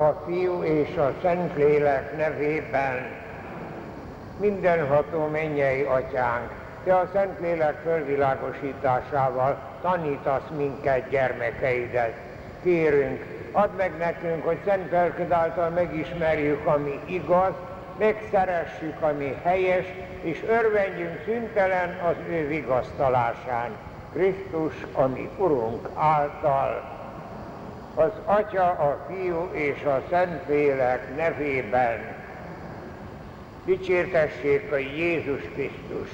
A Fiú és a Szentlélek nevében mindenható mennyei atyánk, te a Szentlélek fölvilágosításával tanítasz minket gyermekeidet. Kérünk, add meg nekünk, hogy szent lelked által megismerjük, ami igaz, megszeressük, ami helyes, és örvendjünk szüntelen az ő vigasztalásán. Krisztus, ami Urunk által az Atya, a Fiú és a Szentlélek nevében. Dicsértessék a Jézus Krisztus!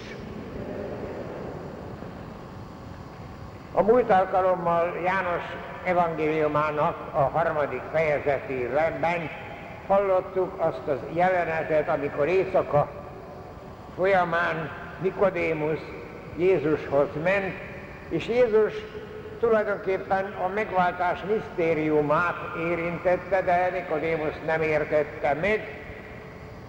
A múlt alkalommal János evangéliumának a harmadik fejezetében hallottuk azt az jelenetet, amikor éjszaka folyamán Nikodémus Jézushoz ment, és Jézus tulajdonképpen a megváltás misztériumát érintette, de Nikodémus nem értette meg,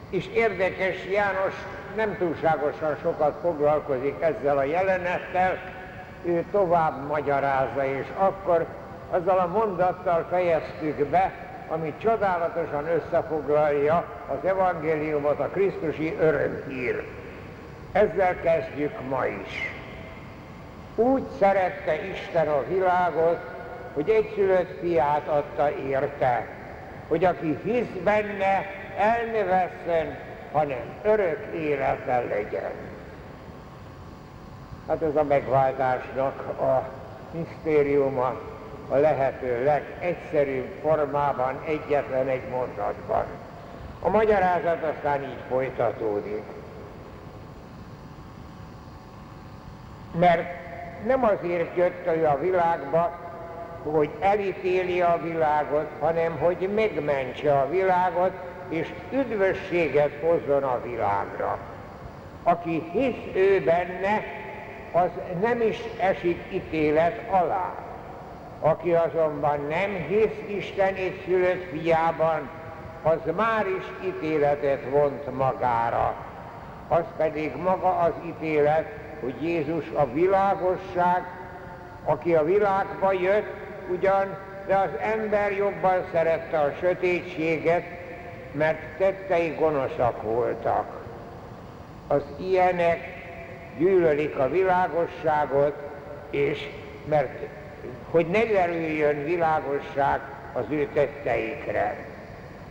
és érdekes, János nem túlságosan sokat foglalkozik ezzel a jelenettel, ő tovább magyarázza, és akkor azzal a mondattal fejeztük be, ami csodálatosan összefoglalja az evangéliumot, a Krisztusi örömhír. Ezzel kezdjük ma is. Úgy szerette Isten a világot, hogy egyszülött fiát adta érte, hogy aki hisz benne, el ne vesszen, hanem örök élete legyen. Hát ez a megváltásnak a misztériuma a lehető legegyszerűbb formában, egyetlen egy mondatban. A magyarázat aztán így folytatódik. Mert nem azért jött ő a világba, hogy elítéli a világot, hanem hogy megmentse a világot, és üdvösséget hozzon a világra. Aki hisz ő benne, az nem is esik ítélet alá. Aki azonban nem hisz Isten egy szülött fiában, az már is ítéletet vont magára. Az pedig maga az ítélet, hogy Jézus a világosság, aki a világba jött, ugyan, de az ember jobban szerette a sötétséget, mert tettei gonoszak voltak. Az ilyenek gyűlölik a világosságot, és mert hogy ne derüljön világosság az ő tetteikre.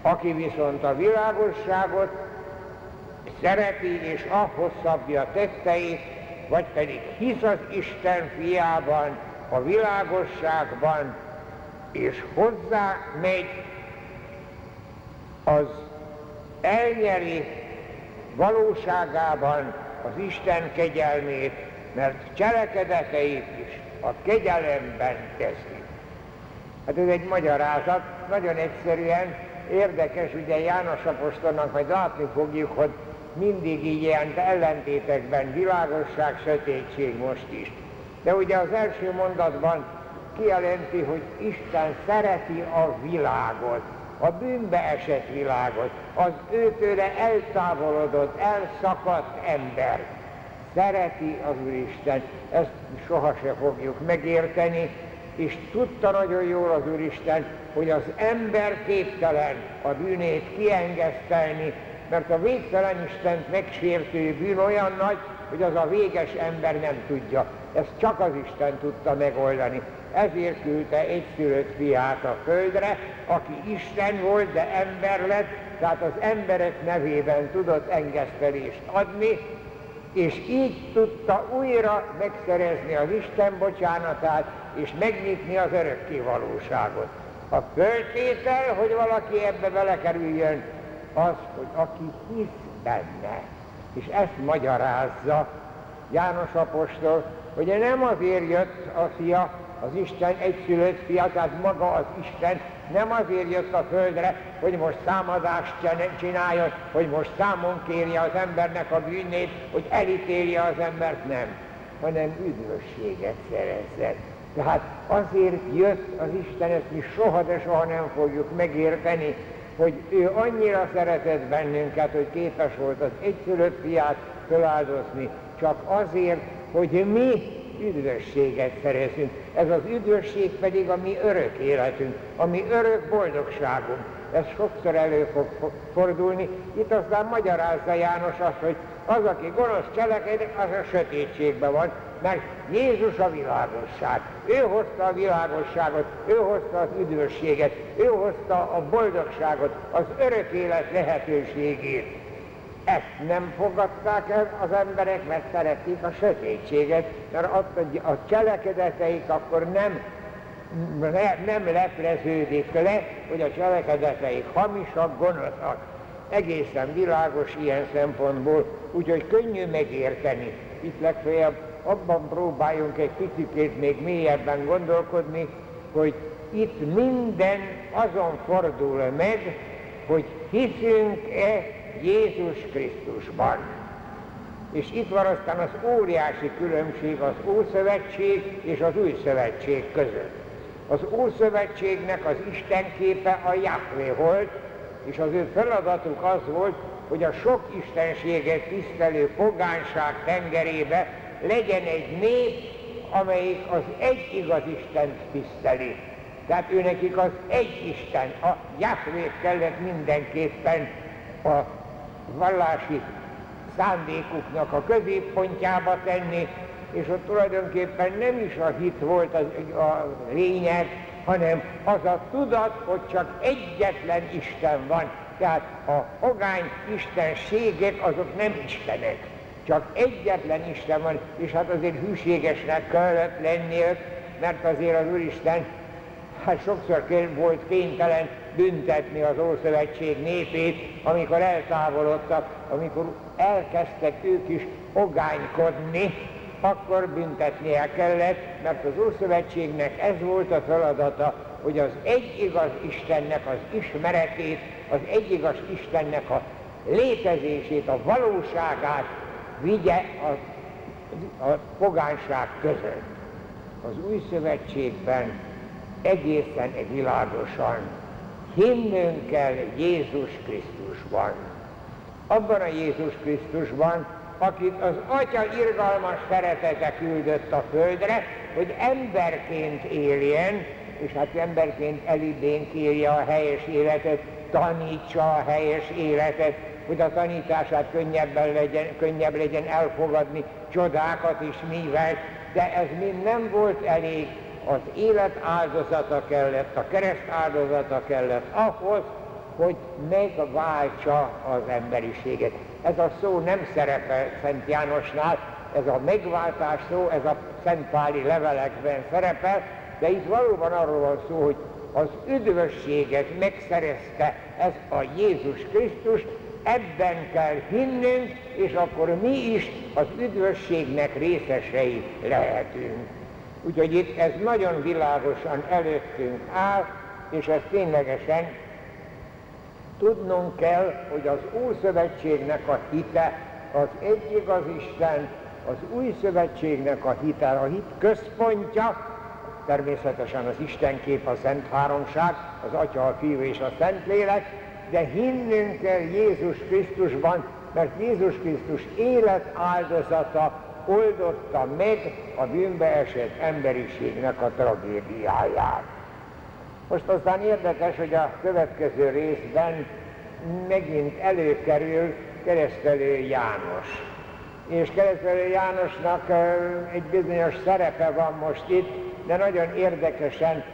Aki viszont a világosságot szereti és ahhoz szabja tetteit, vagy pedig hisz az Isten fiában, a világosságban, és hozzá megy, az elnyeri valóságában az Isten kegyelmét, mert cselekedeteit is a kegyelemben teszi. Hát ez egy magyarázat, nagyon egyszerűen érdekes, ugye János Apostolnak majd látni fogjuk, hogy mindig ilyen ellentétekben világosság, sötétség most is. De ugye az első mondatban kijelenti, hogy Isten szereti a világot, a bűnbe esett világot, az őtőre eltávolodott, elszakadt ember. Szereti az Úristen, ezt sohasem fogjuk megérteni, és tudta nagyon jól az Úristen, hogy az ember képtelen a bűnét kiengesztelni, mert a végtelen Istent megsértő bűn olyan nagy, hogy az a véges ember nem tudja. Ezt csak az Isten tudta megoldani. Ezért küldte egyszülött fiát a földre, aki Isten volt, de ember lett, tehát az emberek nevében tudott engesztelést adni, és így tudta újra megszerezni az Isten bocsánatát, és megnyitni az örökké valóságot. A föltétel, hogy valaki ebbe belekerüljön, az, hogy aki hisz benne, és ezt magyarázza János Apostol, hogy nem azért jött a fia, az Isten egyszülött fia, tehát maga az Isten nem azért jött a földre, hogy most számadást csináljon, hogy most számon kérje az embernek a bűnét, hogy elítélje az embert, nem, hanem üdvösséget szerezzen. Tehát azért jött az Isten, ezt mi soha, de soha nem fogjuk megérteni, hogy ő annyira szeretett bennünket, hogy képes volt az egyszülött fiát feláldozni, csak azért, hogy mi üdvösséget szerezünk. Ez az üdvösség pedig a mi örök életünk, a mi örök boldogságunk. Ez sokszor elő fog fordulni. Itt aztán magyarázza János azt, hogy az, aki gonosz cselekedik, az a sötétségben van, mert Jézus a világosság. Ő hozta a világosságot, ő hozta az üdvösséget, ő hozta a boldogságot, az örök élet lehetőségét. Ezt nem fogadták el az emberek, mert szeretik a sötétséget, mert a cselekedeteik akkor nem, nem lepleződik le, hogy a cselekedeteik hamisak, gonoszak. Egészen világos ilyen szempontból, úgyhogy könnyű megérteni. Itt legfeljebb abban próbáljunk egy picit még mélyebben gondolkodni, hogy itt minden azon fordul meg, hogy hiszünk-e Jézus Krisztusban. És itt van aztán az óriási különbség az Ószövetség és az Új Szövetség között. Az Ószövetségnek az Isten képe a Jahvé volt, és az ő feladatuk az volt, hogy a sok istenséget tisztelő pogánság tengerébe legyen egy nép, amelyik az egy igaz Istent tiszteli. Tehát ő nekik az egy Isten, a Jahvét kellett mindenképpen a vallási szándékuknak a középpontjába tenni, és ott tulajdonképpen nem is a hit volt a, a lényeg, hanem az a tudat, hogy csak egyetlen Isten van. Tehát a pogány istenségek azok nem istenek, csak egyetlen Isten van, és hát azért hűségesnek kellett lennie, mert azért az Úristen hát sokszor volt kénytelen büntetni az Ószövetség népét, amikor eltávolodtak, amikor elkezdtek ők is ogánykodni, akkor büntetnie kellett, mert az Ószövetségnek ez volt a feladata, hogy az egy igaz Istennek az ismeretét, az egy igaz Istennek a létezését, a valóságát vigye a, a pogánság között. Az új szövetségben egészen világosan hinnünk kell Jézus Krisztusban. Abban a Jézus Krisztusban, akit az Atya irgalmas szeretete küldött a földre, hogy emberként éljen, és hát emberként elidénkélje a helyes életet, tanítsa a helyes életet, hogy a tanítását könnyebben legyen, könnyebb legyen elfogadni, csodákat is művelt, de ez mind nem volt elég, az élet áldozata kellett, a kereszt áldozata kellett ahhoz, hogy megváltsa az emberiséget. Ez a szó nem szerepel Szent Jánosnál, ez a megváltás szó, ez a Szentpáli levelekben szerepel, de itt valóban arról van szó, hogy az üdvösséget megszerezte ez a Jézus Krisztus, ebben kell hinnünk, és akkor mi is az üdvösségnek részesei lehetünk. Úgyhogy itt ez nagyon világosan előttünk áll, és ez ténylegesen tudnunk kell, hogy az Ószövetségnek a hite az egy igaz Isten, az új szövetségnek a hite, a hit központja, természetesen az Isten kép, a Szent Háromság, az Atya, a Fiú és a Szentlélek, de hinnünk kell Jézus Krisztusban, mert Jézus Krisztus élet áldozata oldotta meg a bűnbe esett emberiségnek a tragédiáját. Most aztán érdekes, hogy a következő részben megint előkerül keresztelő János. És keresztelő Jánosnak egy bizonyos szerepe van most itt, de nagyon érdekesen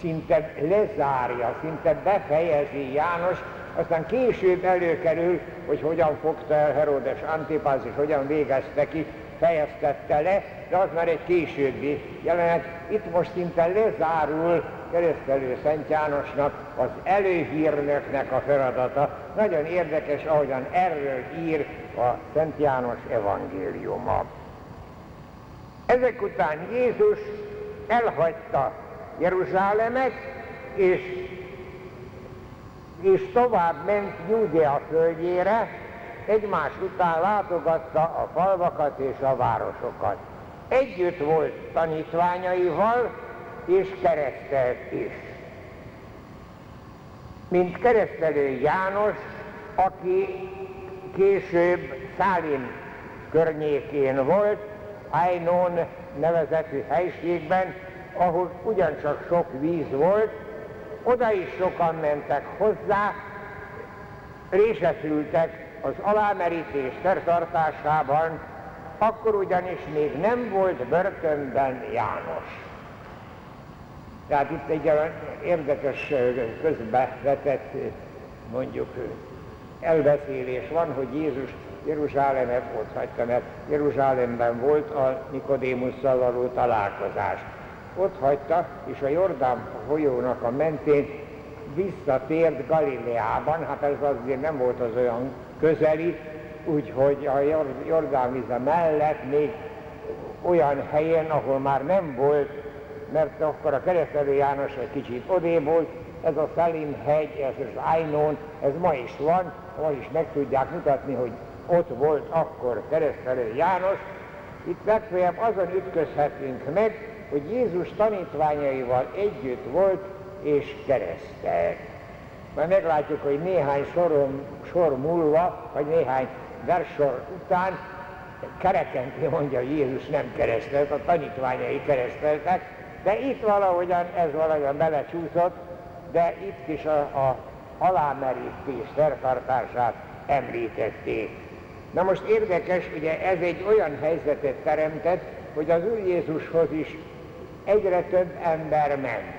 szinte lezárja, szinte befejezi János, aztán később előkerül, hogy hogyan fogta el Herodes Antipáz, és hogyan végezte ki, fejeztette le, de az már egy későbbi jelenet. Itt most szinte lezárul keresztelő Szent Jánosnak az előhírnöknek a feladata. Nagyon érdekes, ahogyan erről ír a Szent János evangéliuma. Ezek után Jézus elhagyta Jeruzsálemet, és, és tovább ment Júdea földjére, egymás után látogatta a falvakat és a városokat. Együtt volt tanítványaival, és keresztelt is. Mint keresztelő János, aki később Szálim környékén volt, Ainon nevezetű helységben, ahol ugyancsak sok víz volt, oda is sokan mentek hozzá, részesültek az alámerítés szertartásában, akkor ugyanis még nem volt börtönben János. Tehát itt egy érdekes közbevetett mondjuk elbeszélés van, hogy Jézus Jeruzsálemet ott hagyta, mert Jeruzsálemben volt a Nikodémusszal való találkozás. Ott hagyta, és a Jordán folyónak a mentén visszatért Galileában, hát ez azért nem volt az olyan közeli, úgyhogy a Jordán vize mellett még olyan helyen, ahol már nem volt, mert akkor a keresztelő János egy kicsit odé volt, ez a Szalim hegy, ez az Ainon, ez ma is van, ma is meg tudják mutatni, hogy ott volt akkor keresztelő János. Itt legfeljebb azon ütközhetünk meg, hogy Jézus tanítványaival együtt volt és keresztelt. Majd meglátjuk, hogy néhány sorom, sor múlva, vagy néhány versor után kerekentő mondja, hogy Jézus nem keresztelt, a tanítványai kereszteltek, de itt valahogyan ez valahogyan belecsúszott, de itt is a, a alámerítés szertartását említették. Na most érdekes, ugye ez egy olyan helyzetet teremtett, hogy az Úr Jézushoz is egyre több ember ment.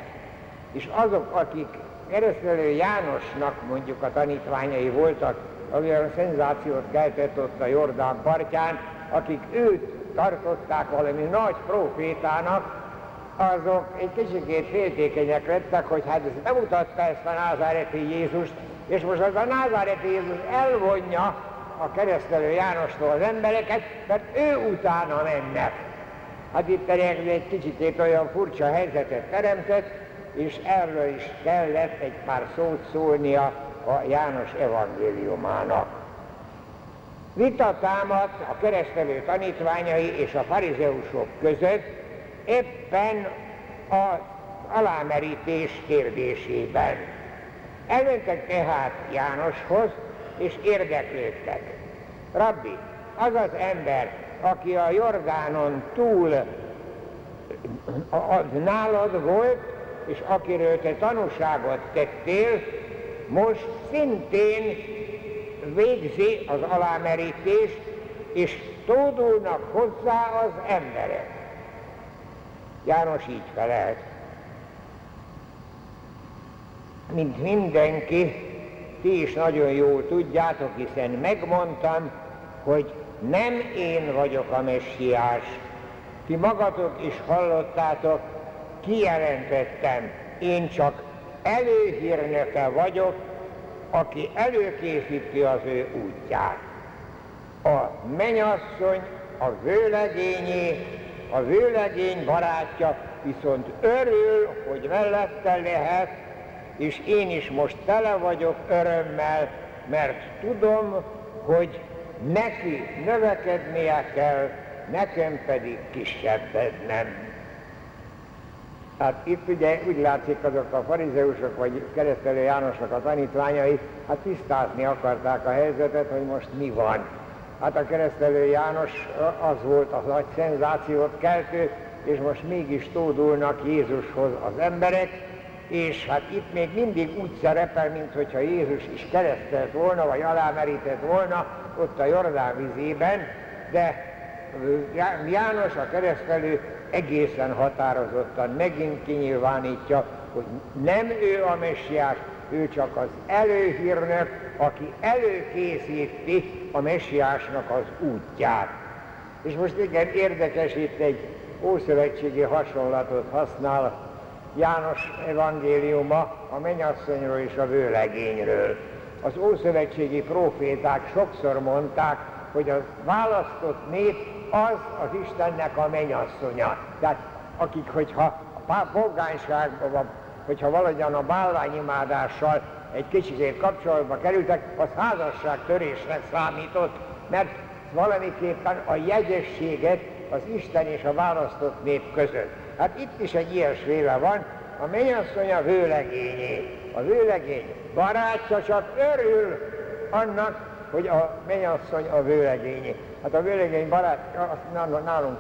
És azok, akik keresztelő Jánosnak mondjuk a tanítványai voltak, ami a szenzációt keltett ott a Jordán partján, akik őt tartották valami nagy profétának, azok egy kicsikét féltékenyek lettek, hogy hát ez bemutatta ezt a názáreti Jézust, és most az a názáreti Jézus elvonja a keresztelő Jánostól az embereket, mert ő utána mennek. Hát itt egy kicsit olyan furcsa helyzetet teremtett, és erről is kellett egy pár szót szólnia a János evangéliumának. Vita támad a keresztelő tanítványai és a farizeusok között éppen az alámerítés kérdésében. Elmentek tehát Jánoshoz, és érdeklődtek. Rabbi, az az ember, aki a Jordánon túl az nálad volt, és akiről te tanúságot tettél, most szintén végzi az alámerítést, és tódulnak hozzá az emberek. János így felelt. Mint mindenki, ti is nagyon jól tudjátok, hiszen megmondtam, hogy nem én vagyok a messiás. Ti magatok is hallottátok, kijelentettem, én csak előhírnöke vagyok, aki előkészíti az ő útját. A menyasszony, a vőlegényé, a vőlegény barátja viszont örül, hogy mellette lehet, és én is most tele vagyok örömmel, mert tudom, hogy neki növekednie kell, nekem pedig kisebbednem. Hát itt ugye úgy látszik azok a farizeusok, vagy keresztelő Jánosnak a tanítványai, hát tisztázni akarták a helyzetet, hogy most mi van. Hát a keresztelő János az volt a nagy szenzációt keltő, és most mégis tódulnak Jézushoz az emberek, és hát itt még mindig úgy szerepel, mintha Jézus is keresztelt volna, vagy alámerített volna ott a Jordán vizében, de János a keresztelő egészen határozottan megint kinyilvánítja, hogy nem ő a messiás, ő csak az előhírnök, aki előkészíti a messiásnak az útját. És most igen érdekes, itt egy ószövetségi hasonlatot használ János evangéliuma a mennyasszonyról és a vőlegényről. Az ószövetségi proféták sokszor mondták, hogy a választott nép az az Istennek a mennyasszonya. Tehát akik, hogyha a polgányságban van, hogyha valahogyan a bálványimádással egy kicsit kapcsolatba kerültek, az házasságtörésnek számított, mert valamiképpen a jegyességet az Isten és a választott nép között. Hát itt is egy ilyesféle van, a mennyasszony a vőlegényé. A vőlegény barátja csak örül annak, hogy a mennyasszony a vőlegényé. Hát a vőlegény barát, azt nálunk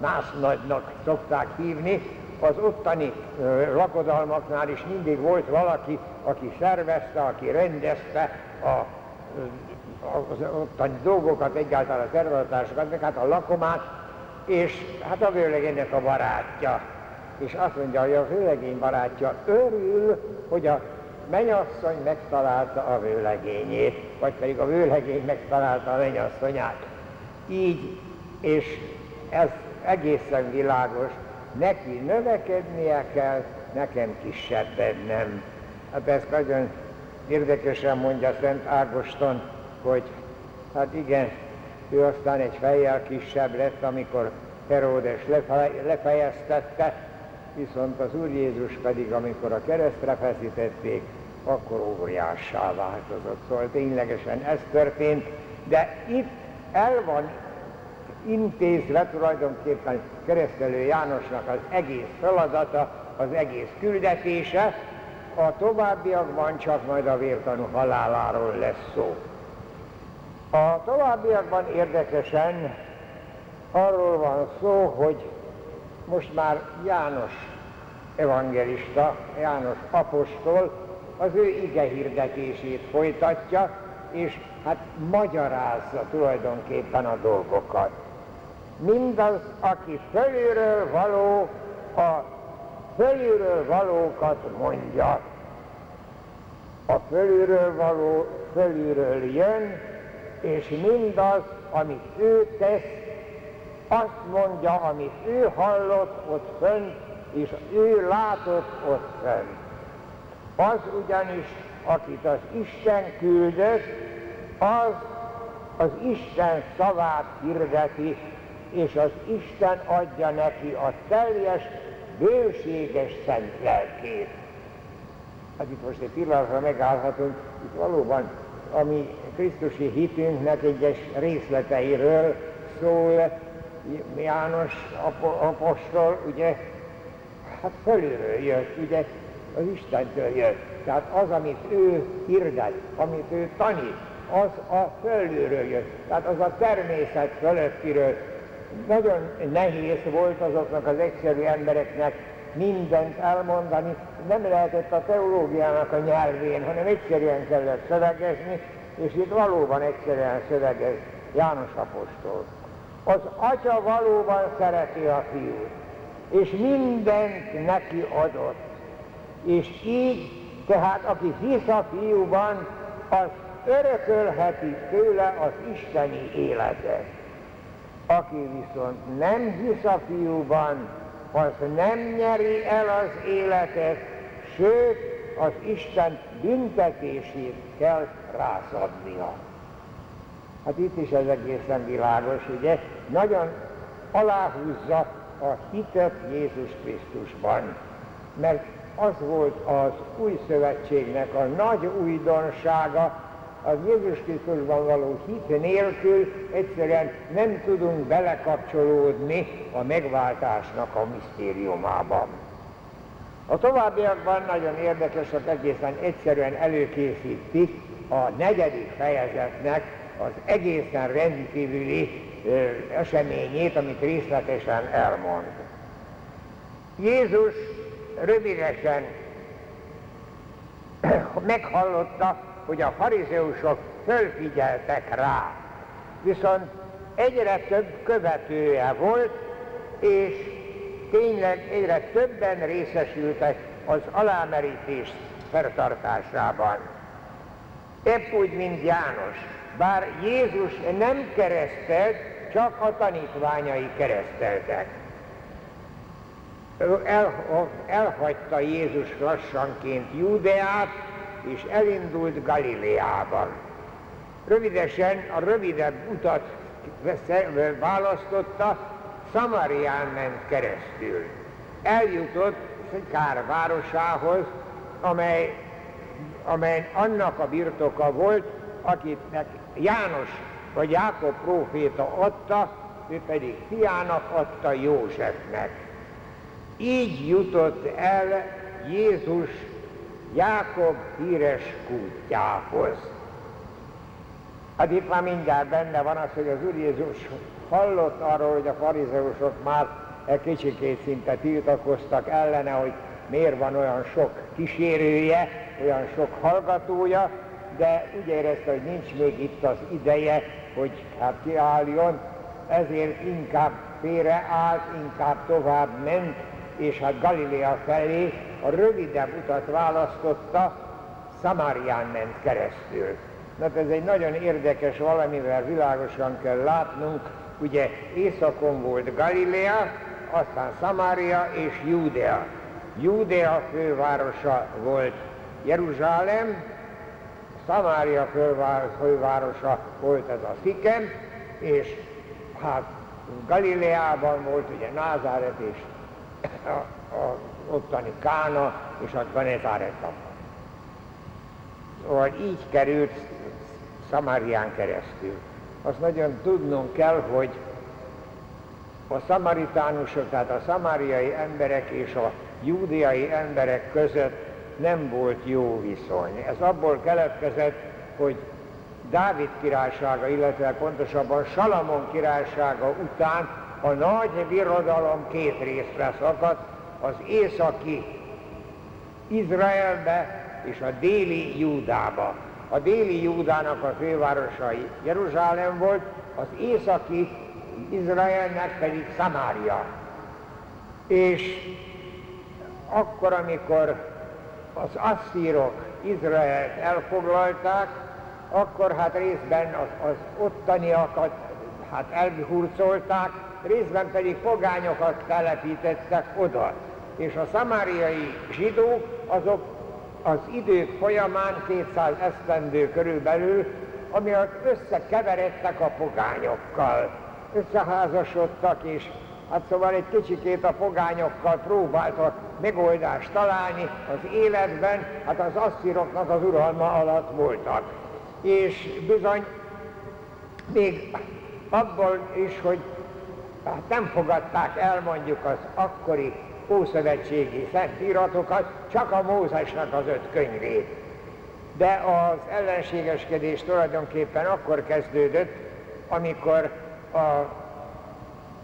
násznagynak szokták hívni, az ottani lakodalmaknál is mindig volt valaki, aki szervezte, aki rendezte a, az ottani dolgokat, egyáltalán a szervezetásokat, meg hát a lakomát, és hát a vőlegénynek a barátja. És azt mondja, hogy a vőlegény barátja örül, hogy a menyasszony megtalálta a vőlegényét, vagy pedig a vőlegény megtalálta a menyasszonyát. Így, és ez egészen világos, neki növekednie kell, nekem kisebben nem. Hát ez nagyon érdekesen mondja Szent Ágoston, hogy hát igen, ő aztán egy fejjel kisebb lett, amikor Heródes lefejeztette, viszont az Úr Jézus pedig, amikor a keresztre feszítették, akkor óriássá változott. Szóval ténylegesen ez történt, de itt el van intézve tulajdonképpen keresztelő Jánosnak az egész feladata, az egész küldetése, a továbbiakban csak majd a vértanú haláláról lesz szó. A továbbiakban érdekesen arról van szó, hogy most már János evangelista, János apostol az ő ige hirdetését folytatja, és hát magyarázza tulajdonképpen a dolgokat. Mindaz, aki fölülről való, a fölülről valókat mondja. A fölülről való fölülről jön, és mindaz, amit ő tesz, azt mondja, amit ő hallott ott fönt, és ő látott ott fönt. Az ugyanis, akit az Isten küldött, az az Isten szavát hirdeti, és az Isten adja neki a teljes, bőséges szent lelkét. Hát itt most egy pillanatra megállhatunk, itt valóban a mi Krisztusi hitünknek egyes részleteiről szól János apostol, ugye, hát fölülről jött, ugye, az Istentől jött. Tehát az, amit ő hirdet, amit ő tanít, az a fölülről jött. Tehát az a természet fölöttiről. Nagyon nehéz volt azoknak az egyszerű embereknek mindent elmondani, nem lehetett a teológiának a nyelvén, hanem egyszerűen kellett szövegezni, és itt valóban egyszerűen szövegez János apostol. Az atya valóban szereti a fiút, és mindent neki adott. És így, tehát aki hisz a fiúban, az örökölheti tőle az isteni életet. Aki viszont nem hisz a fiúban, az nem nyeri el az életet, sőt, az Isten büntetését kell rászadnia. Hát itt is ez egészen világos, ugye? Nagyon aláhúzza a hitet Jézus Krisztusban, mert az volt az új szövetségnek a nagy újdonsága, az Jézus Krisztusban való hit nélkül egyszerűen nem tudunk belekapcsolódni a megváltásnak a misztériumában. A továbbiakban nagyon érdekesek egészen egyszerűen előkészítik a negyedik fejezetnek az egészen rendkívüli eseményét, amit részletesen elmond. Jézus rövidesen meghallotta, hogy a farizeusok fölfigyeltek rá. Viszont egyre több követője volt, és tényleg egyre többen részesültek az alámerítés feltartásában. Épp úgy, mint János. Bár Jézus nem keresztelt, csak a tanítványai kereszteltek. El, elhagyta Jézus lassanként Júdeát, és elindult Galileában. Rövidesen a rövidebb utat választotta, Szamarián ment keresztül. Eljutott Kár városához, amely, amely annak a birtoka volt, akitnek János vagy Jákob próféta adta, ő pedig fiának adta Józsefnek. Így jutott el Jézus Jákob híres kútjához. Hát itt már mindjárt benne van az, hogy az Úr Jézus hallott arról, hogy a farizeusok már egy kicsikét szinte tiltakoztak ellene, hogy miért van olyan sok kísérője, olyan sok hallgatója, de úgy érezte, hogy nincs még itt az ideje, hogy hát kiálljon, ezért inkább félreállt, inkább tovább ment, és hát Galilea felé a rövidebb utat választotta, Szamárián ment keresztül. Na ez egy nagyon érdekes valamivel világosan kell látnunk, ugye északon volt Galilea, aztán Szamária és Júdea. Júdea fővárosa volt Jeruzsálem, Szamária fővárosa volt ez a Szikem, és hát Galileában volt ugye Názáret és a, a ottani Kána és a Ganezáreta. Szóval így került Szamárián keresztül. Azt nagyon tudnunk kell, hogy a szamaritánusok, tehát a szamáriai emberek és a júdiai emberek között nem volt jó viszony. Ez abból keletkezett, hogy Dávid királysága, illetve pontosabban Salamon királysága után a nagy birodalom két részre szakadt, az északi Izraelbe és a déli Júdába. A déli Júdának a fővárosa Jeruzsálem volt, az északi Izraelnek pedig Szamária. És akkor, amikor az asszírok Izraelt elfoglalták, akkor hát részben az, az ottaniakat hát elhurcolták, részben pedig pogányokat telepítettek oda. És a szamáriai zsidók azok az idők folyamán 200 esztendő körülbelül, amiatt összekeveredtek a pogányokkal, összeházasodtak, és hát szóval egy kicsikét a pogányokkal próbáltak megoldást találni az életben, hát az asszíroknak az uralma alatt voltak. És bizony még abból is, hogy hát nem fogadták el mondjuk az akkori ószövetségi szentíratokat, csak a Mózesnek az öt könyvét. De az ellenségeskedés tulajdonképpen akkor kezdődött, amikor a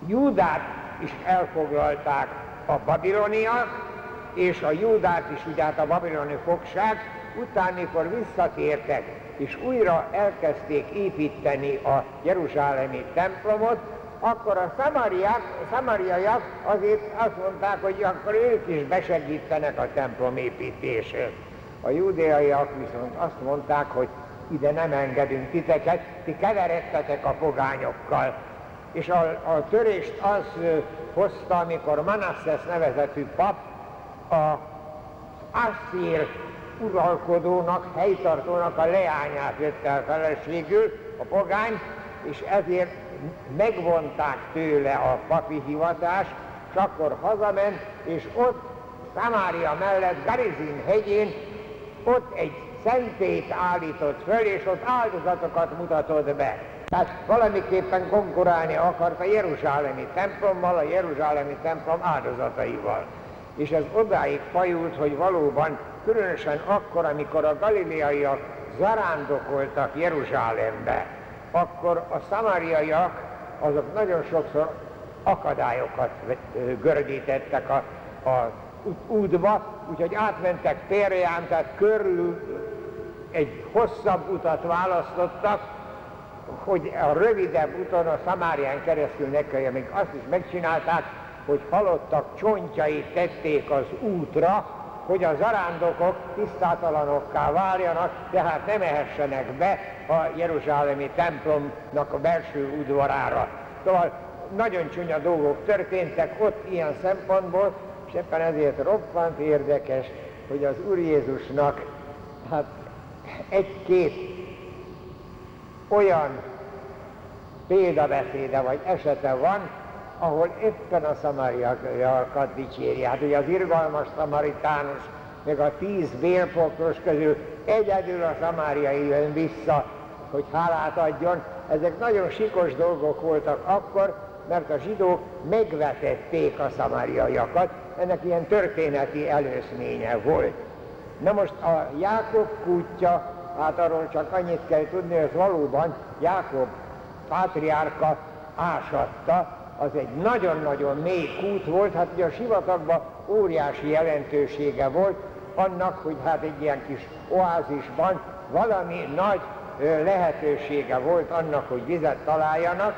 Júdát is elfoglalták a babiloniak, és a Júdát is ugye hát a babiloni fogság, után, mikor visszatértek, és újra elkezdték építeni a Jeruzsálemi templomot, akkor a szamariák, szamariaiak azért azt mondták, hogy akkor ők is besegítenek a templom építését. A júdeaiak viszont azt mondták, hogy ide nem engedünk titeket, ti keveredtetek a pogányokkal. És a, a törést az hozta, amikor Manasses nevezetű pap a Asszír uralkodónak, helytartónak a leányát vett el feleségül, a pogány, és ezért megvonták tőle a papi hivatást, és akkor hazament, és ott Szamária mellett, Garizin hegyén, ott egy szentét állított föl, és ott áldozatokat mutatott be. Tehát valamiképpen konkurálni akart a Jeruzsálemi templommal, a Jeruzsálemi templom áldozataival. És ez odáig fajult, hogy valóban, különösen akkor, amikor a galileaiak zarándokoltak Jeruzsálembe, akkor a szamáriaiak azok nagyon sokszor akadályokat gördítettek a, a útba, úgyhogy átmentek Pérján, tehát körül egy hosszabb utat választottak, hogy a rövidebb úton a Szamárián keresztül ne kelljen, még azt is megcsinálták, hogy halottak csontjait tették az útra, hogy a zarándokok tisztátalanokká váljanak, tehát nem ehessenek be a Jeruzsálemi templomnak a belső udvarára. Szóval nagyon csúnya dolgok történtek ott ilyen szempontból, és éppen ezért roppant érdekes, hogy az Úr Jézusnak hát egy-két olyan példabeszéde vagy esete van, ahol éppen a szamáriakat dicséri. Hát ugye az irgalmas szamaritánus, meg a tíz bélpokros közül egyedül a szamáriai jön vissza, hogy hálát adjon. Ezek nagyon sikos dolgok voltak akkor, mert a zsidók megvetették a szamáriaiakat, ennek ilyen történeti előzménye volt. Na most a Jákob kútja, hát arról csak annyit kell tudni, hogy valóban Jákob pátriárka ásatta, az egy nagyon-nagyon mély kút volt, hát ugye a sivatagban óriási jelentősége volt annak, hogy hát egy ilyen kis oázisban valami nagy lehetősége volt annak, hogy vizet találjanak.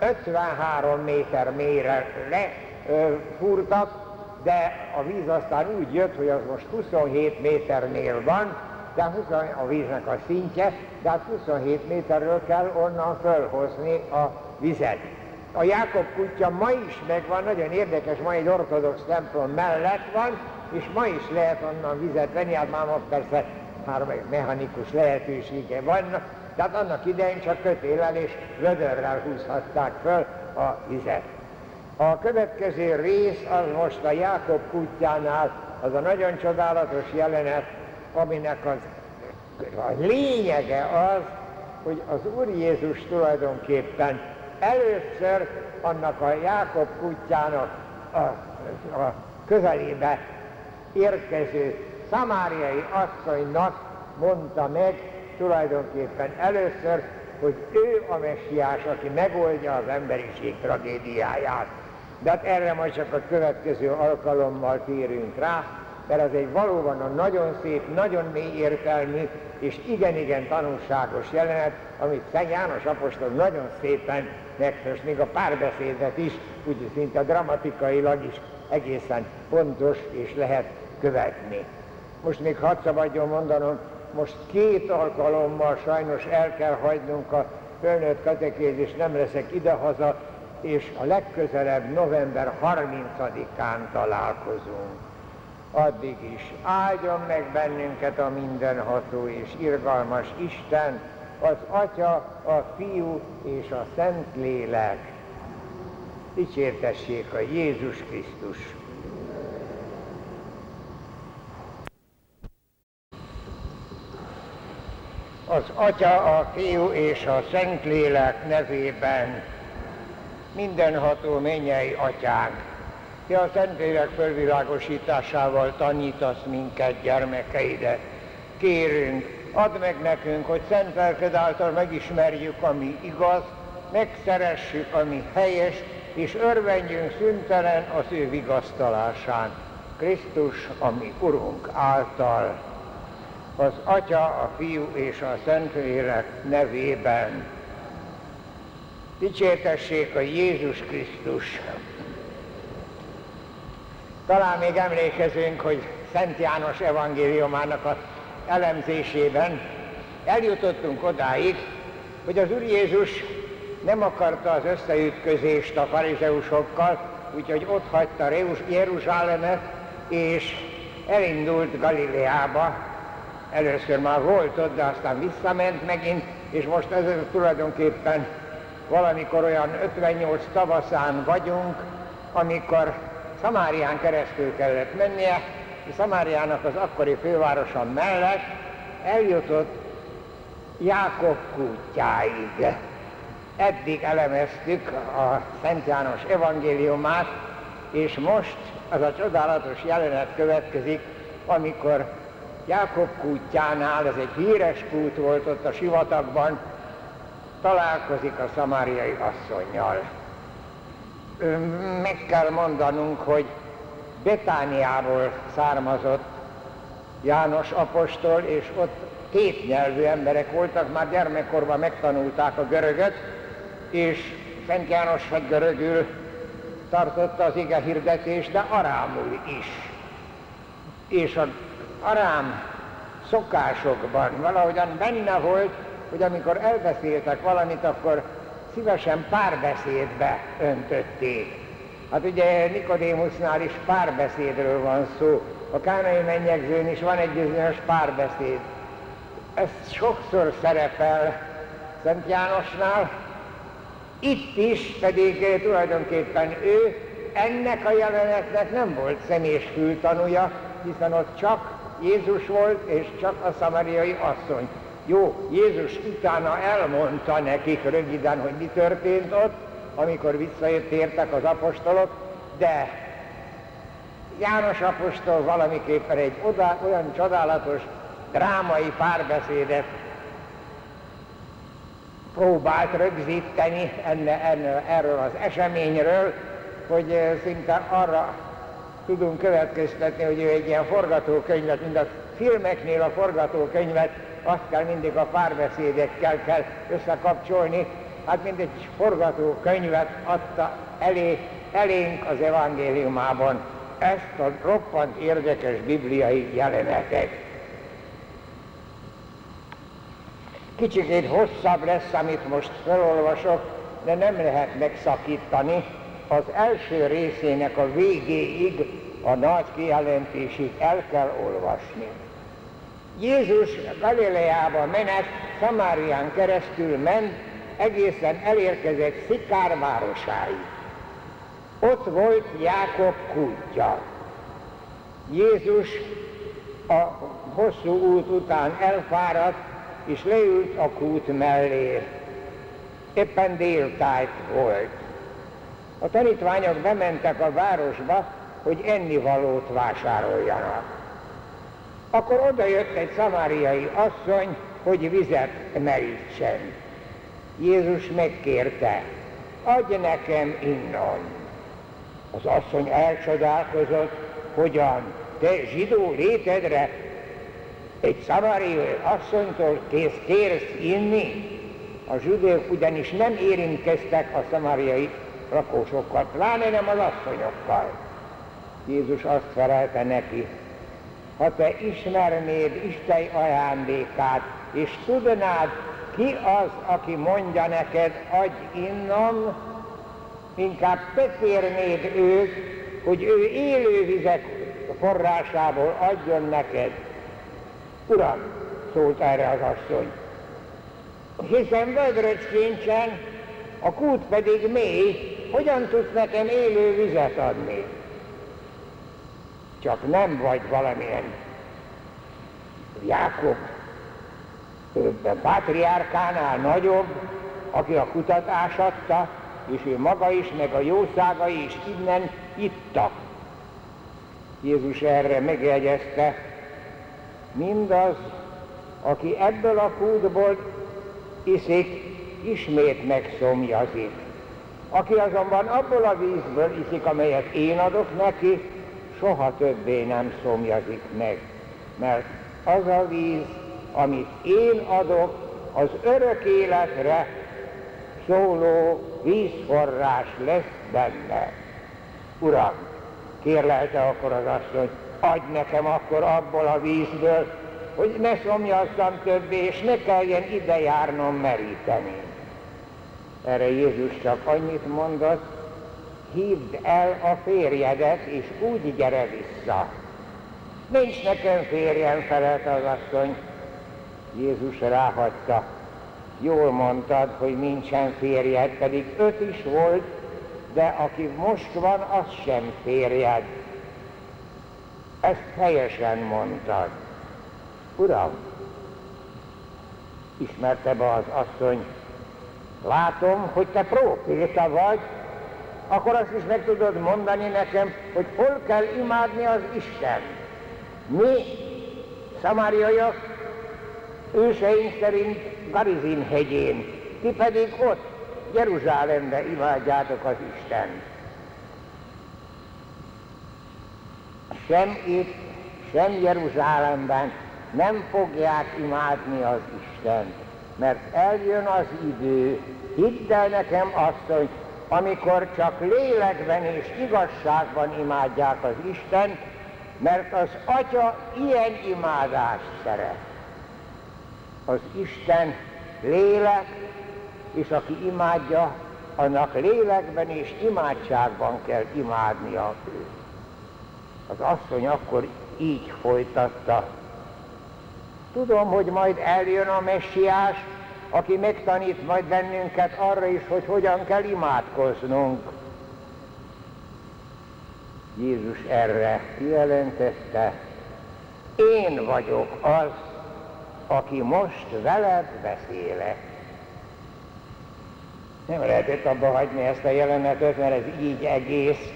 53 méter mélyre lefúrtak, de a víz aztán úgy jött, hogy az most 27 méternél van, de 20, a víznek a szintje, de hát 27 méterről kell onnan fölhozni a vizet. A Jákob kutya ma is megvan, nagyon érdekes, ma egy ortodox templom mellett van, és ma is lehet onnan vizet venni, hát már most persze már mechanikus lehetősége van, tehát annak idején csak kötélel és vödörrel húzhatták föl a vizet. A következő rész az most a Jákob kutyánál, az a nagyon csodálatos jelenet, aminek az, a lényege az, hogy az Úr Jézus tulajdonképpen először annak a Jákob kutyának a, a közelébe érkező szamáriai asszonynak mondta meg tulajdonképpen először, hogy ő a messiás, aki megoldja az emberiség tragédiáját. De hát erre majd csak a következő alkalommal térünk rá, mert ez egy valóban a nagyon szép, nagyon mély értelmű és igen-igen tanulságos jelenet, amit Szent János Apostol nagyon szépen megfest, még a párbeszédet is, úgy szinte dramatikailag is egészen pontos és lehet követni. Most még hadd szabadjon mondanom, most két alkalommal sajnos el kell hagynunk a fölnőtt katekézis, nem leszek idehaza, és a legközelebb november 30-án találkozunk. Addig is áldjon meg bennünket a mindenható és irgalmas Isten, az Atya, a Fiú és a Szentlélek. Dicsértessék a Jézus Krisztus! az Atya, a Fiú és a Szentlélek nevében mindenható mennyei Atyánk, Te a Szentlélek fölvilágosításával tanítasz minket, gyermekeidet. Kérünk, add meg nekünk, hogy szent lelked által megismerjük, ami igaz, megszeressük, ami helyes, és örvendjünk szüntelen az ő vigasztalásán. Krisztus, ami Urunk által az Atya, a Fiú és a Szentlélek nevében. Dicsértessék a Jézus Krisztus! Talán még emlékezünk, hogy Szent János evangéliumának az elemzésében eljutottunk odáig, hogy az Úr Jézus nem akarta az összeütközést a farizeusokkal, úgyhogy ott hagyta Jeruzsálemet, és elindult Galileába, először már volt ott, de aztán visszament megint, és most ez tulajdonképpen valamikor olyan 58 tavaszán vagyunk, amikor Szamárián keresztül kellett mennie, Szamáriának az akkori fővárosa mellett eljutott Jákob kútjáig. Eddig elemeztük a Szent János evangéliumát, és most az a csodálatos jelenet következik, amikor Jákob kútjánál, ez egy híres kút volt ott a sivatagban, találkozik a szamáriai asszonynal. Meg kell mondanunk, hogy Betániából származott János apostol, és ott két nyelvű emberek voltak, már gyermekkorban megtanulták a görögöt, és Szent János vagy görögül tartotta az ige hirdetést, de arámul is. És a arám szokásokban valahogyan benne volt, hogy amikor elbeszéltek valamit, akkor szívesen párbeszédbe öntötték. Hát ugye Nikodémusnál is párbeszédről van szó, a kánai mennyegzőn is van egy bizonyos párbeszéd. Ez sokszor szerepel Szent Jánosnál, itt is pedig tulajdonképpen ő ennek a jelenetnek nem volt személyes fültanúja, hiszen ott csak Jézus volt, és csak a szamariai asszony. Jó, Jézus utána elmondta nekik röviden, hogy mi történt ott, amikor visszatértek az apostolok, de János apostol valamiképpen egy oda, olyan csodálatos drámai párbeszédet próbált rögzíteni enne, enne, erről az eseményről, hogy szinte arra tudunk következtetni, hogy ő egy ilyen forgatókönyvet, mint a filmeknél a forgatókönyvet, azt kell mindig a párbeszédekkel kell összekapcsolni, hát mint egy forgatókönyvet adta elé, elénk az evangéliumában ezt a roppant érdekes bibliai jelenetet. Kicsikét hosszabb lesz, amit most felolvasok, de nem lehet megszakítani. Az első részének a végéig, a nagy kijelentésig el kell olvasni. Jézus Galileába menet, Szamárián keresztül ment, egészen elérkezett Szikár városáig. Ott volt Jákob kútja. Jézus a hosszú út után elfáradt, és leült a kút mellé. Éppen déltájt volt. A tanítványok bementek a városba, hogy ennivalót vásároljanak. Akkor oda jött egy szamáriai asszony, hogy vizet merítsen. Jézus megkérte, adj nekem innom. Az asszony elcsodálkozott, hogyan te zsidó létedre egy szamáriai asszonytól kész kérsz inni? A zsidók ugyanis nem érintkeztek a szamáriai lakósokkal, pláne nem az asszonyokkal. Jézus azt felelte neki, ha te ismernéd Isten ajándékát, és tudnád, ki az, aki mondja neked, adj innom, inkább bekérnéd őt, hogy ő élő vizek forrásából adjon neked. Uram, szólt erre az asszony, hiszen vödröt sincsen, a kút pedig mély, hogyan tudsz nekem élő vizet adni? Csak nem vagy valamilyen Jákob pátriárkánál nagyobb, aki a kutatás adta, és ő maga is, meg a jószágai is innen ittak. Jézus erre megjegyezte, mindaz, aki ebből a kútból iszik, ismét megszomjazik. Aki azonban abból a vízből iszik, amelyet én adok neki, soha többé nem szomjazik meg, mert az a víz, amit én adok, az örök életre szóló vízforrás lesz benne. Uram, kérlelte akkor az asszony, adj nekem akkor abból a vízből, hogy ne szomjazzam többé, és ne kelljen ide járnom meríteni. Erre Jézus csak annyit mondott, hívd el a férjedet, és úgy gyere vissza. Nincs nekem férjem, felelt az asszony. Jézus ráhagyta. Jól mondtad, hogy nincsen férjed, pedig öt is volt, de aki most van, az sem férjed. Ezt helyesen mondtad. Uram, ismerte be az asszony, látom, hogy te próféta vagy, akkor azt is meg tudod mondani nekem, hogy hol kell imádni az Isten. Mi, szamáriaiak, őseink szerint Garizin hegyén, ti pedig ott, Jeruzsálembe imádjátok az Isten. Sem itt, sem Jeruzsálemben nem fogják imádni az Isten, mert eljön az idő, hidd el nekem azt, hogy amikor csak lélekben és igazságban imádják az Isten, mert az Atya ilyen imádást szeret. Az Isten lélek, és aki imádja, annak lélekben és imádságban kell imádnia. Az asszony akkor így folytatta. Tudom, hogy majd eljön a messiás, aki megtanít majd bennünket arra is, hogy hogyan kell imádkoznunk. Jézus erre kijelentette, én vagyok az, aki most veled beszélek. Nem lehetett abba hagyni ezt a jelenetet, mert ez így egész.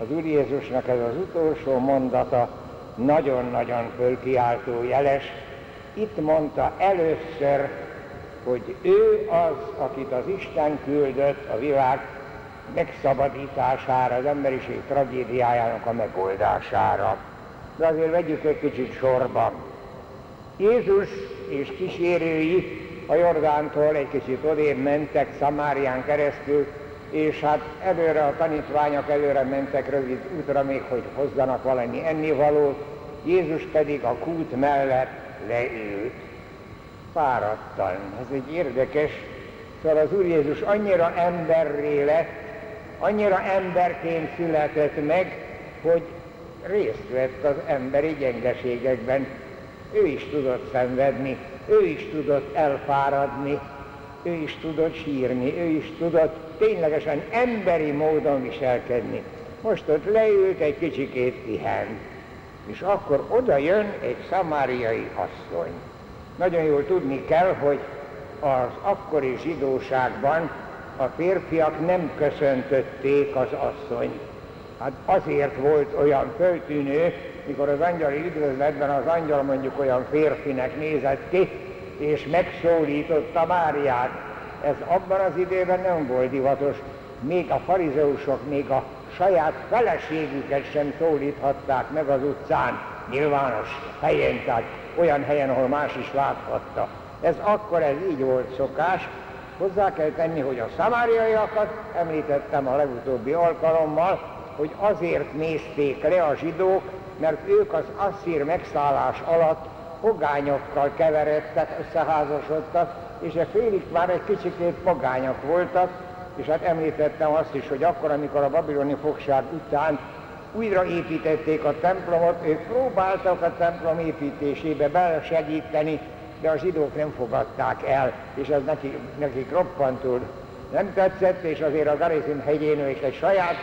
Az Úr Jézusnak ez az utolsó mondata nagyon-nagyon fölkiáltó jeles. Itt mondta először hogy ő az, akit az Isten küldött a világ megszabadítására, az emberiség tragédiájának a megoldására. De azért vegyük egy kicsit sorba. Jézus és kísérői a Jordántól egy kicsit odébb mentek Szamárián keresztül, és hát előre a tanítványok előre mentek rövid útra még, hogy hozzanak valami ennivalót, Jézus pedig a kút mellett leült. Fáradtan. Ez egy érdekes. Szóval az Úr Jézus annyira emberré lett, annyira emberként született meg, hogy részt vett az emberi gyengeségekben. Ő is tudott szenvedni, ő is tudott elfáradni, ő is tudott sírni, ő is tudott ténylegesen emberi módon viselkedni. Most ott leült, egy kicsikét pihent, és akkor oda jön egy szamáriai asszony. Nagyon jól tudni kell, hogy az akkori zsidóságban a férfiak nem köszöntötték az asszonyt. Hát azért volt olyan föltűnő, mikor az angyali üdvözletben az angyal mondjuk olyan férfinek nézett ki, és megszólította Máriát. Ez abban az időben nem volt divatos. Még a farizeusok, még a saját feleségüket sem szólíthatták meg az utcán, nyilvános helyen, tehát olyan helyen, ahol más is láthatta. Ez akkor ez így volt szokás. Hozzá kell tenni, hogy a szamáriaiakat említettem a legutóbbi alkalommal, hogy azért nézték le a zsidók, mert ők az asszír megszállás alatt pogányokkal keveredtek, összeházasodtak, és a félig már egy kicsikét pogányok voltak, és hát említettem azt is, hogy akkor, amikor a babiloni fogság után újra építették a templomot, ők próbáltak a templom építésébe belesegíteni, de a zsidók nem fogadták el, és ez nekik, nekik roppantul nem tetszett, és azért a Garizim hegyén ők egy saját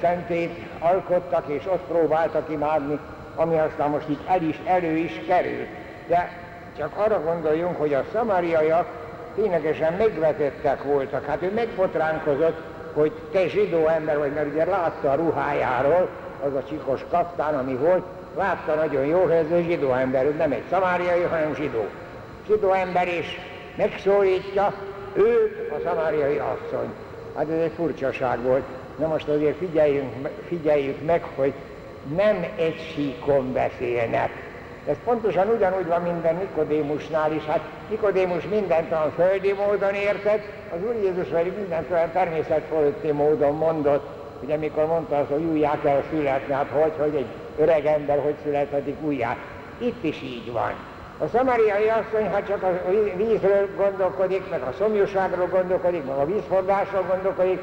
szentét alkottak, és ott próbáltak imádni, ami aztán most így el is, elő is kerül. De csak arra gondoljunk, hogy a szamáriaiak ténylegesen megvetettek voltak. Hát ő megbotránkozott, hogy te zsidó ember vagy, mert ugye látta a ruhájáról, az a csikos kaftán, ami volt, látta nagyon jó, hogy ez a zsidó ember, nem egy szamáriai, hanem zsidó. Zsidó ember is megszólítja őt, a szamáriai asszony. Hát ez egy furcsaság volt. Na most azért figyeljünk, figyeljük meg, hogy nem egy síkon beszélnek. Ez pontosan ugyanúgy van minden Nikodémusnál is. Hát Nikodémus mindent a földi módon értett, az Úr Jézus pedig mindent olyan természetfölötti módon mondott, ugye mikor mondta az, hogy újjá kell születni, hát hogy, hogy egy öreg ember hogy születhetik újjá. Itt is így van. A szamariai asszony, ha csak a vízről gondolkodik, meg a szomjúságról gondolkodik, meg a vízfordásról gondolkodik,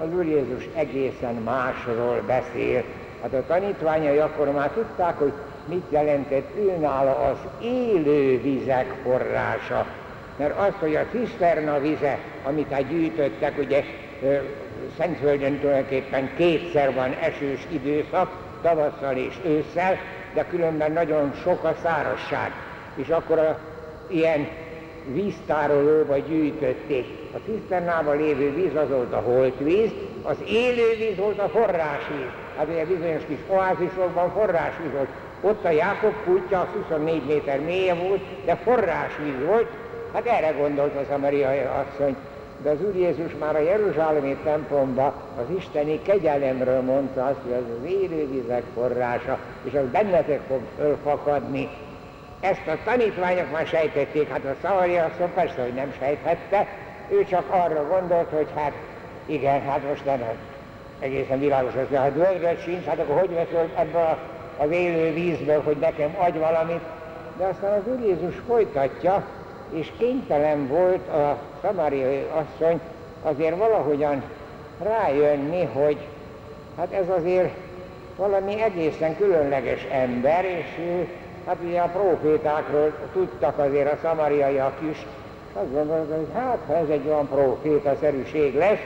az Úr Jézus egészen másról beszél. Hát a tanítványai akkor már tudták, hogy mit jelentett őnála az élő vizek forrása. Mert az, hogy a ciszterna vize, amit hát gyűjtöttek, ugye Szentföldön tulajdonképpen kétszer van esős időszak, tavasszal és ősszel, de különben nagyon sok a szárazság. És akkor a, ilyen víztárolóba gyűjtötték. A ciszternában lévő víz az volt a holtvíz, az élő víz volt a forrásvíz. Hát ugye bizonyos kis oázisokban forrásvíz volt. Ott a Jákob az 24 méter mélye volt, de forrásvíz volt. Hát erre gondolt az amerikai asszony. De az Úr Jézus már a Jeruzsálemi templomba az isteni kegyelemről mondta azt, hogy az az élővizek forrása, és az bennetek fog fölfakadni. Ezt a tanítványok már sejtették, hát a Szavaria asszony persze, hogy nem sejthette, ő csak arra gondolt, hogy hát igen, hát most nem egészen világos az, hát völgyet sincs, hát akkor hogy veszünk ebből a az élő vízből, hogy nekem adj valamit, de aztán az Úr Jézus folytatja, és kénytelen volt a szamáriai asszony azért valahogyan rájönni, hogy hát ez azért valami egészen különleges ember, és hát ugye a profétákról tudtak azért a szamariaiak is, azt gondolták, hogy hát ha ez egy olyan proféta-szerűség lesz,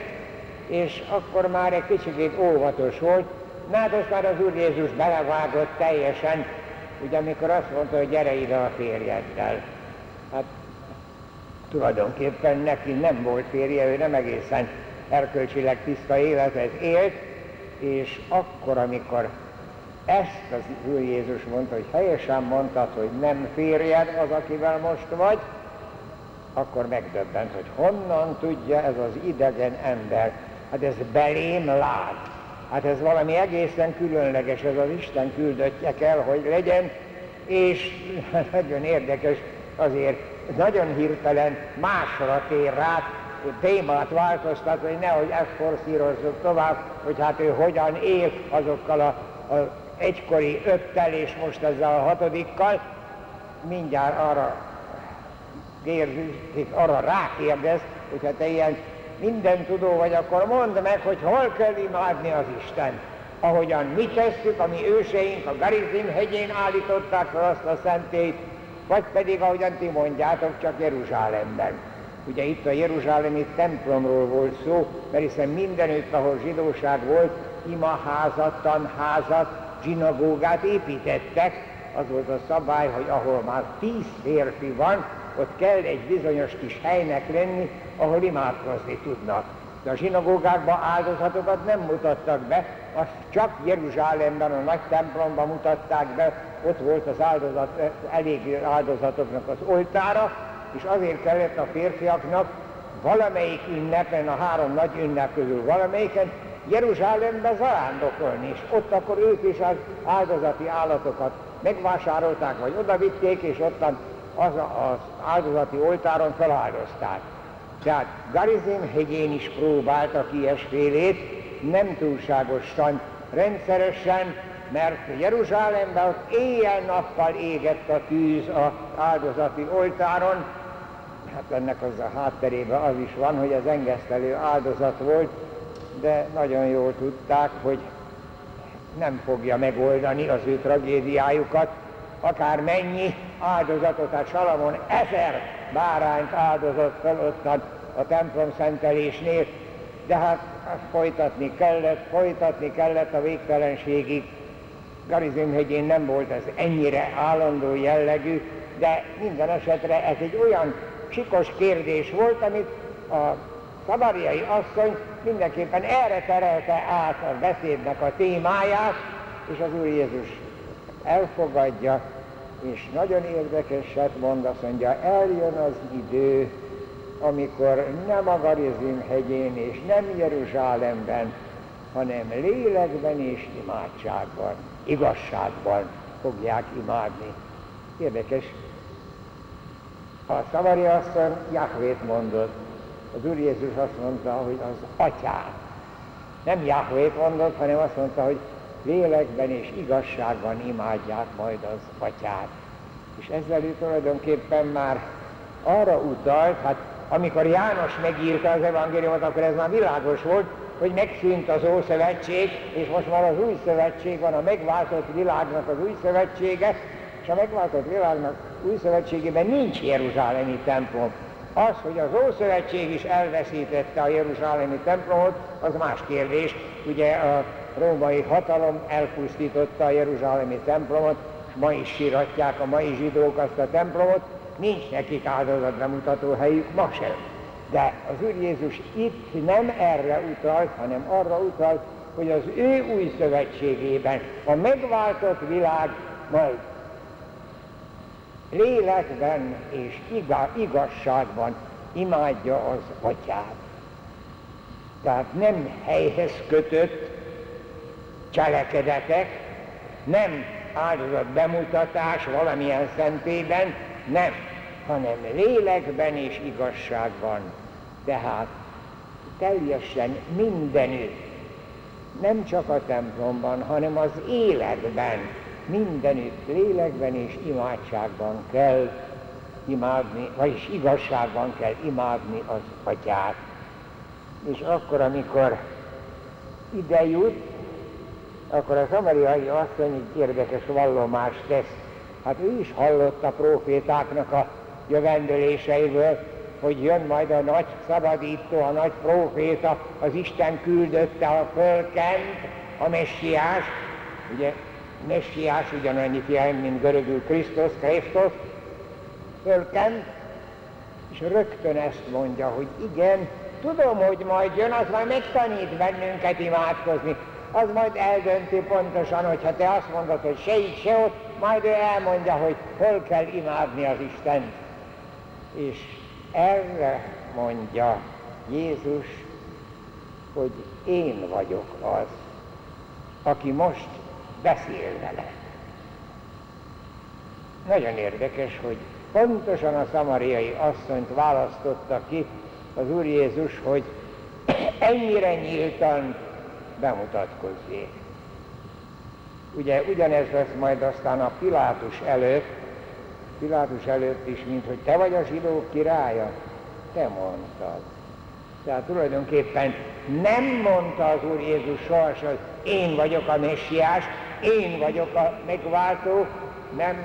és akkor már egy kicsit óvatos volt, Na hát ezt már az Úr Jézus belevágott teljesen, ugye amikor azt mondta, hogy gyere ide a férjeddel. Hát tulajdonképpen neki nem volt férje, ő nem egészen erkölcsileg tiszta életet élt, és akkor, amikor ezt az Úr Jézus mondta, hogy helyesen mondtad, hogy nem férjed az, akivel most vagy, akkor megdöbbent, hogy honnan tudja ez az idegen ember. Hát ez belém lát. Hát ez valami egészen különleges, ez az Isten küldöttje kell, hogy legyen, és nagyon érdekes azért, nagyon hirtelen másra tér rá, témát változtat, hogy nehogy ezt forszírozzuk tovább, hogy hát ő hogyan él azokkal a, a egykori öttel és most ezzel a hatodikkal, mindjárt arra kérdezik, arra rákérdez, hogyha te ilyen minden tudó vagy, akkor mondd meg, hogy hol kell imádni az Isten. Ahogyan mi tesszük, ami őseink a Garizim hegyén állították fel azt a szentét, vagy pedig ahogyan ti mondjátok, csak Jeruzsálemben. Ugye itt a Jeruzsálemi templomról volt szó, mert hiszen mindenütt, ahol zsidóság volt, imaházat, tanházat, zsinagógát építettek. Az volt a szabály, hogy ahol már tíz férfi van, ott kell egy bizonyos kis helynek lenni, ahol imádkozni tudnak. De a zsinagógákban áldozatokat nem mutattak be, azt csak Jeruzsálemben, a nagy templomban mutatták be, ott volt az áldozat, elég áldozatoknak az oltára, és azért kellett a férfiaknak valamelyik ünnepen, a három nagy ünnep közül valamelyiken Jeruzsálembe zarándokolni, és ott akkor ők is az áldozati állatokat megvásárolták, vagy odavitték, és ottan az, az áldozati oltáron feláldozták. Tehát Garizim hegyén is próbáltak ilyesfélét, nem túlságosan, rendszeresen, mert Jeruzsálemben ott éjjel-nappal égett a tűz az áldozati oltáron, hát ennek az a hátterében az is van, hogy az engesztelő áldozat volt, de nagyon jól tudták, hogy nem fogja megoldani az ő tragédiájukat, akár mennyi áldozatot, hát Salamon ezer bárányt áldozott fel ott a templom szentelésnél, de hát azt folytatni kellett, folytatni kellett a végtelenségig. Garizim hegyén nem volt ez ennyire állandó jellegű, de minden esetre ez egy olyan sikos kérdés volt, amit a szabariai asszony mindenképpen erre terelte át a beszédnek a témáját, és az Úr Jézus elfogadja, és nagyon érdekeset mond, azt mondja, eljön az idő, amikor nem a Garizim hegyén és nem Jeruzsálemben, hanem lélekben és imádságban, igazságban fogják imádni. Érdekes, a Szavari asszony Jahvét mondott, az Úr Jézus azt mondta, hogy az atyát. Nem Jahvét mondott, hanem azt mondta, hogy lélekben és igazságban imádják majd az atyát. És ezzel ő tulajdonképpen már arra utalt, hát amikor János megírta az evangéliumot, akkor ez már világos volt, hogy megszűnt az Ószövetség, és most már az új szövetség van, a megváltott világnak az új szövetsége, és a megváltott világnak új szövetségében nincs Jeruzsálemi templom. Az, hogy az Ószövetség is elveszítette a Jeruzsálemi templomot, az más kérdés. Ugye a római hatalom elpusztította a Jeruzsálemi templomot, és ma is síratják a mai zsidók azt a templomot, nincs nekik áldozatbemutató helyük ma sem. De az Úr Jézus itt nem erre utalt, hanem arra utalt, hogy az ő új szövetségében a megváltott világ majd lélekben és igazságban imádja az atyát. Tehát nem helyhez kötött cselekedetek, nem áldozat bemutatás valamilyen szentében, nem, hanem lélekben és igazságban. Tehát teljesen mindenütt, nem csak a templomban, hanem az életben, mindenütt lélekben és imádságban kell imádni, vagyis igazságban kell imádni az atyát. És akkor, amikor ide jut, akkor a szamariai asszony egy érdekes vallomást tesz. Hát ő is hallott a profétáknak a jövendőléseiből, hogy jön majd a nagy szabadító, a nagy proféta, az Isten küldötte a fölkent, a messiás, ugye messiás ugyanannyit jelent, mint görögül Krisztus, Krisztus, fölkent, és rögtön ezt mondja, hogy igen, tudom, hogy majd jön, az majd megtanít bennünket imádkozni, az majd eldönti pontosan, hogyha te azt mondod, hogy se így, se ott, majd ő elmondja, hogy hol kell imádni az Istent. És erre mondja Jézus, hogy én vagyok az, aki most beszél vele. Nagyon érdekes, hogy pontosan a szamariai asszonyt választotta ki az Úr Jézus, hogy ennyire nyíltan bemutatkozzék. Ugye ugyanez lesz majd aztán a Pilátus előtt, Pilátus előtt is, mint hogy te vagy a zsidók királya, te mondtad. Tehát tulajdonképpen nem mondta az Úr Jézus sohasem, hogy én vagyok a messiás, én vagyok a megváltó, nem,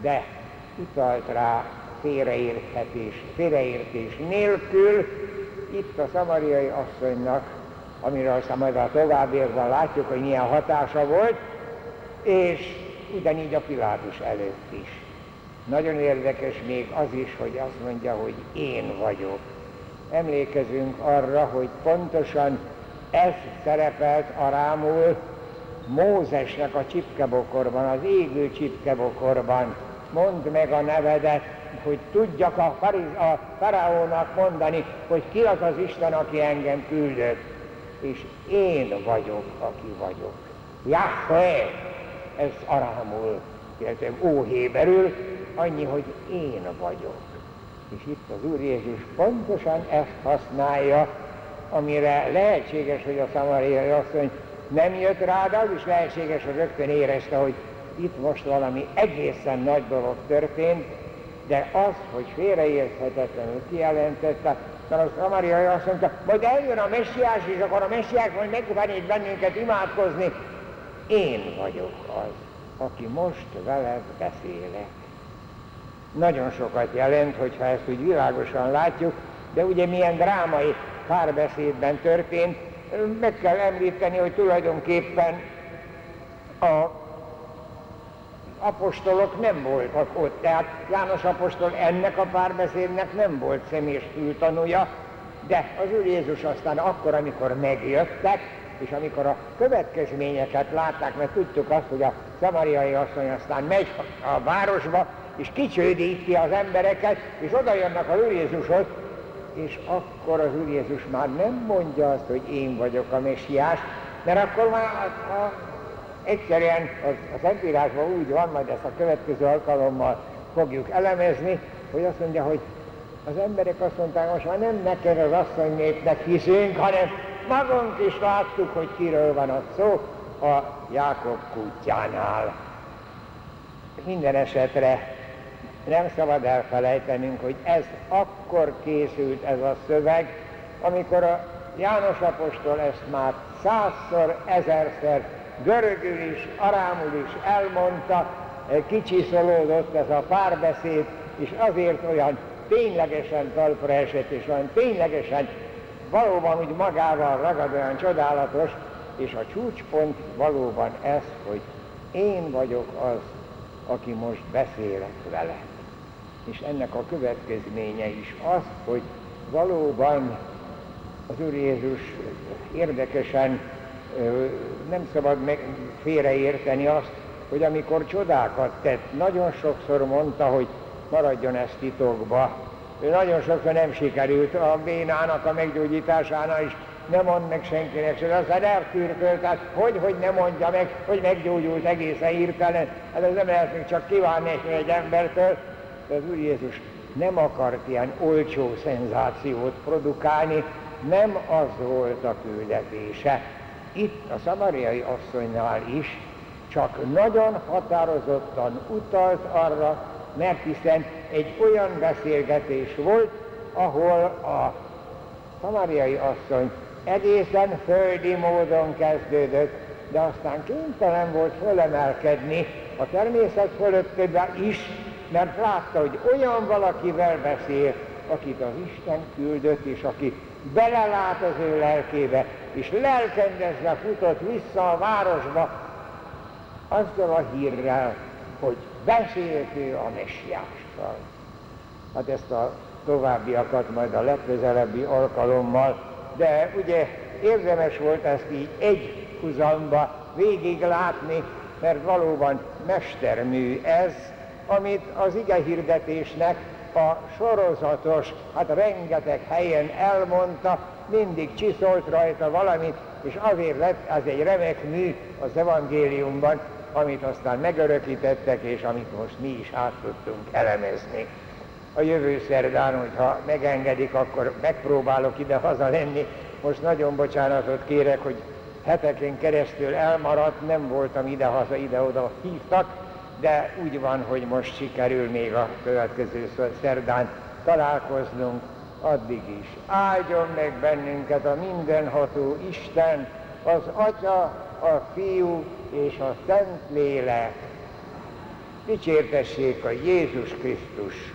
de utalt rá félreérthetés, félreértés nélkül, itt a szamariai asszonynak, amiről aztán majd a továbbiakban látjuk, hogy milyen hatása volt, és ugyanígy a Pilátus előtt is. Nagyon érdekes még az is, hogy azt mondja, hogy én vagyok. Emlékezünk arra, hogy pontosan ez szerepelt a rámul Mózesnek a csipkebokorban, az égő csipkebokorban. Mondd meg a nevedet, hogy tudjak a, fariz, a faraónak mondani, hogy ki az az Isten, aki engem küldött. És én vagyok, aki vagyok. Jahve, ez arámul, illetve óhéberül, annyi, hogy én vagyok. És itt az Úr Jézus pontosan ezt használja, amire lehetséges, hogy a szamariai asszony nem jött rá, de az is lehetséges, hogy rögtön érezte, hogy itt most valami egészen nagy dolog történt, de az, hogy félreérthetetlenül kijelentette, mert a szamariai azt mondta, majd eljön a messiás, és akkor a messiás majd megtanít bennünket imádkozni. Én vagyok az, aki most veled beszélek. Nagyon sokat jelent, hogyha ezt úgy világosan látjuk, de ugye milyen drámai párbeszédben történt, meg kell említeni, hogy tulajdonképpen a apostolok nem voltak ott, tehát János apostol ennek a párbeszédnek nem volt személyes fültanúja, de az Úr Jézus aztán akkor, amikor megjöttek, és amikor a következményeket látták, mert tudtuk azt, hogy a szamariai asszony aztán megy a városba, és kicsődíti az embereket, és oda jönnek az Úr Jézushoz, és akkor az Úr Jézus már nem mondja azt, hogy én vagyok a messiás, mert akkor már a, a, egyszerűen az, a Szentírásban úgy van, majd ezt a következő alkalommal fogjuk elemezni, hogy azt mondja, hogy az emberek azt mondták, most már nem neked az asszony népnek hiszünk, hanem magunk is láttuk, hogy kiről van a szó a Jákob kutyánál. Minden esetre nem szabad elfelejtenünk, hogy ez akkor készült ez a szöveg, amikor a János apostol ezt már százszor, ezerszer görögül is, arámul is elmondta, kicsiszolódott ez a párbeszéd, és azért olyan ténylegesen talpra esett, és olyan ténylegesen valóban úgy magával ragad olyan csodálatos, és a csúcspont valóban ez, hogy én vagyok az, aki most beszélek vele. És ennek a következménye is az, hogy valóban az Úr Jézus érdekesen nem szabad meg félreérteni azt, hogy amikor csodákat tett, nagyon sokszor mondta, hogy maradjon ez titokba. Ő nagyon sokszor nem sikerült a bénának a meggyógyításánál is, nem mond meg senkinek se, aztán elkürkölt, tehát hogy, hogy nem mondja meg, hogy meggyógyult egészen hirtelen, hát ez nem lehet még csak kívánni egy embertől, de az Úr Jézus nem akart ilyen olcsó szenzációt produkálni, nem az volt a küldetése. Itt a szamariai asszonynál is csak nagyon határozottan utalt arra, mert hiszen egy olyan beszélgetés volt, ahol a szamariai asszony egészen földi módon kezdődött, de aztán kénytelen volt fölemelkedni a természet fölöttébe is, mert látta, hogy olyan valakivel beszél, akit az Isten küldött, és aki belelát az ő lelkébe, és lelkendezve futott vissza a városba, azzal a hírrel, hogy beszélt ő a messiással. Hát ezt a továbbiakat majd a legközelebbi alkalommal, de ugye érdemes volt ezt így egy huzamba végig látni, mert valóban mestermű ez, amit az ige hirdetésnek a sorozatos, hát rengeteg helyen elmondta, mindig csiszolt rajta valamit, és azért lett ez egy remek mű az evangéliumban, amit aztán megörökítettek, és amit most mi is át tudtunk elemezni. A jövő szerdán, hogyha megengedik, akkor megpróbálok ide haza lenni. Most nagyon bocsánatot kérek, hogy heteken keresztül elmaradt, nem voltam ide-haza, ide-oda hívtak, de úgy van, hogy most sikerül még a következő szerdán találkoznunk, addig is. Áldjon meg bennünket a mindenható Isten, az Atya, a Fiú és a Szent Lélek. Dicsértessék a Jézus Krisztus!